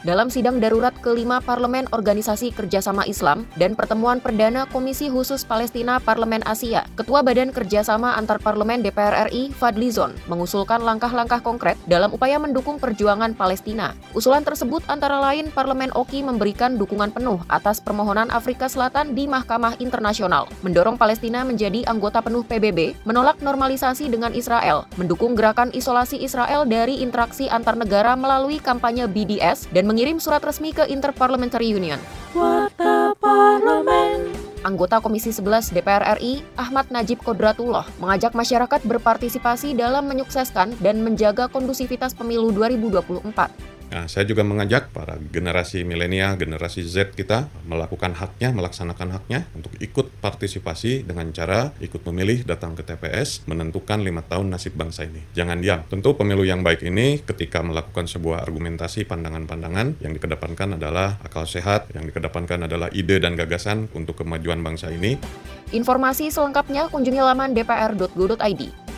Dalam sidang darurat kelima Parlemen Organisasi Kerjasama Islam dan pertemuan perdana Komisi Khusus Palestina Parlemen Asia, Ketua Badan Kerjasama Antar Parlemen DPR RI Fadli Zon mengusulkan langkah-langkah konkret dalam upaya mendukung perjuangan Palestina. Usulan tersebut antara lain Parlemen Oki memberikan dukungan penuh atas permohonan Afrika Selatan di Mahkamah Internasional, mendorong Palestina menjadi anggota penuh PBB, menolak normalisasi dengan Israel, mendukung gerakan isolasi Israel dari interaksi antar negara melalui kampanye BDS, dan mengirim surat resmi ke Interparliamentary Union. Warta Parlemen. Anggota Komisi 11 DPR RI, Ahmad Najib Kodratullah, mengajak masyarakat berpartisipasi dalam menyukseskan dan menjaga kondusivitas pemilu 2024. Nah, saya juga mengajak para generasi milenial, generasi Z kita melakukan haknya, melaksanakan haknya untuk ikut partisipasi dengan cara ikut memilih, datang ke TPS, menentukan lima tahun nasib bangsa ini. Jangan diam. Tentu pemilu yang baik ini ketika melakukan sebuah argumentasi pandangan-pandangan yang dikedepankan adalah akal sehat, yang dikedepankan adalah ide dan gagasan untuk kemajuan bangsa ini. Informasi selengkapnya kunjungi laman dpr.go.id.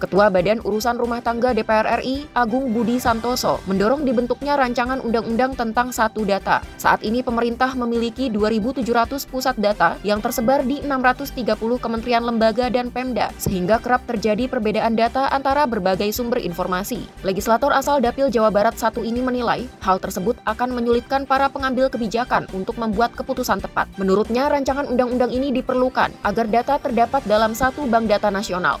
Ketua Badan Urusan Rumah Tangga DPR RI, Agung Budi Santoso, mendorong dibentuknya rancangan undang-undang tentang satu data. Saat ini pemerintah memiliki 2.700 pusat data yang tersebar di 630 kementerian lembaga dan Pemda, sehingga kerap terjadi perbedaan data antara berbagai sumber informasi. Legislator asal Dapil Jawa Barat satu ini menilai, hal tersebut akan menyulitkan para pengambil kebijakan untuk membuat keputusan tepat. Menurutnya, rancangan undang-undang ini diperlukan agar data terdapat dalam satu bank data nasional.